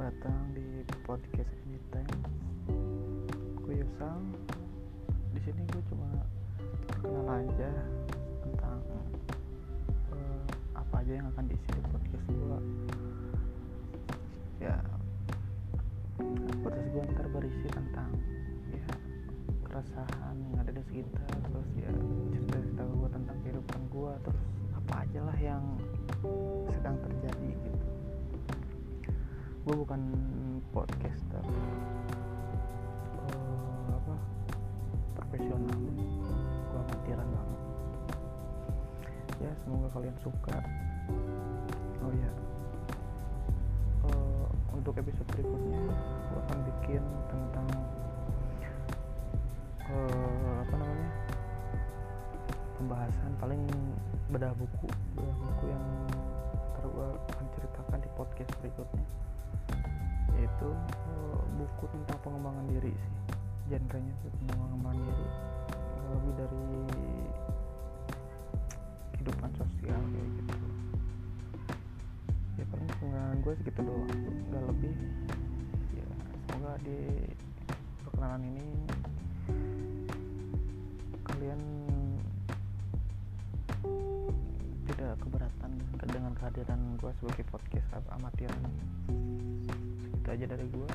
datang di podcast Anytime. Gue Yusal. Di sini gue cuma kenal aja tentang uh, apa aja yang akan diisi di podcast gue. Ya, podcast gue ntar berisi tentang ya keresahan yang ada di sekitar, terus ya cerita-cerita gue tentang kehidupan gue, terus apa aja lah yang gue bukan podcaster. Uh, apa? Profesional. Gue amatiran banget. Ya semoga kalian suka. Oh ya uh, untuk episode berikutnya gue akan bikin tentang uh, apa namanya? Pembahasan paling bedah buku bedah buku yang ntar gue akan ceritakan di podcast berikutnya yaitu uh, buku tentang pengembangan diri sih genrenya itu pengembangan diri. Lebih dari kehidupan sosial kayak gitu. Ya paling pengenalan gue segitu doang. Nggak lebih. Ya semoga di perkenalan ini kalian tidak keberatan dengan kehadiran gue sebagai podcast amatiran segitu aja dari gue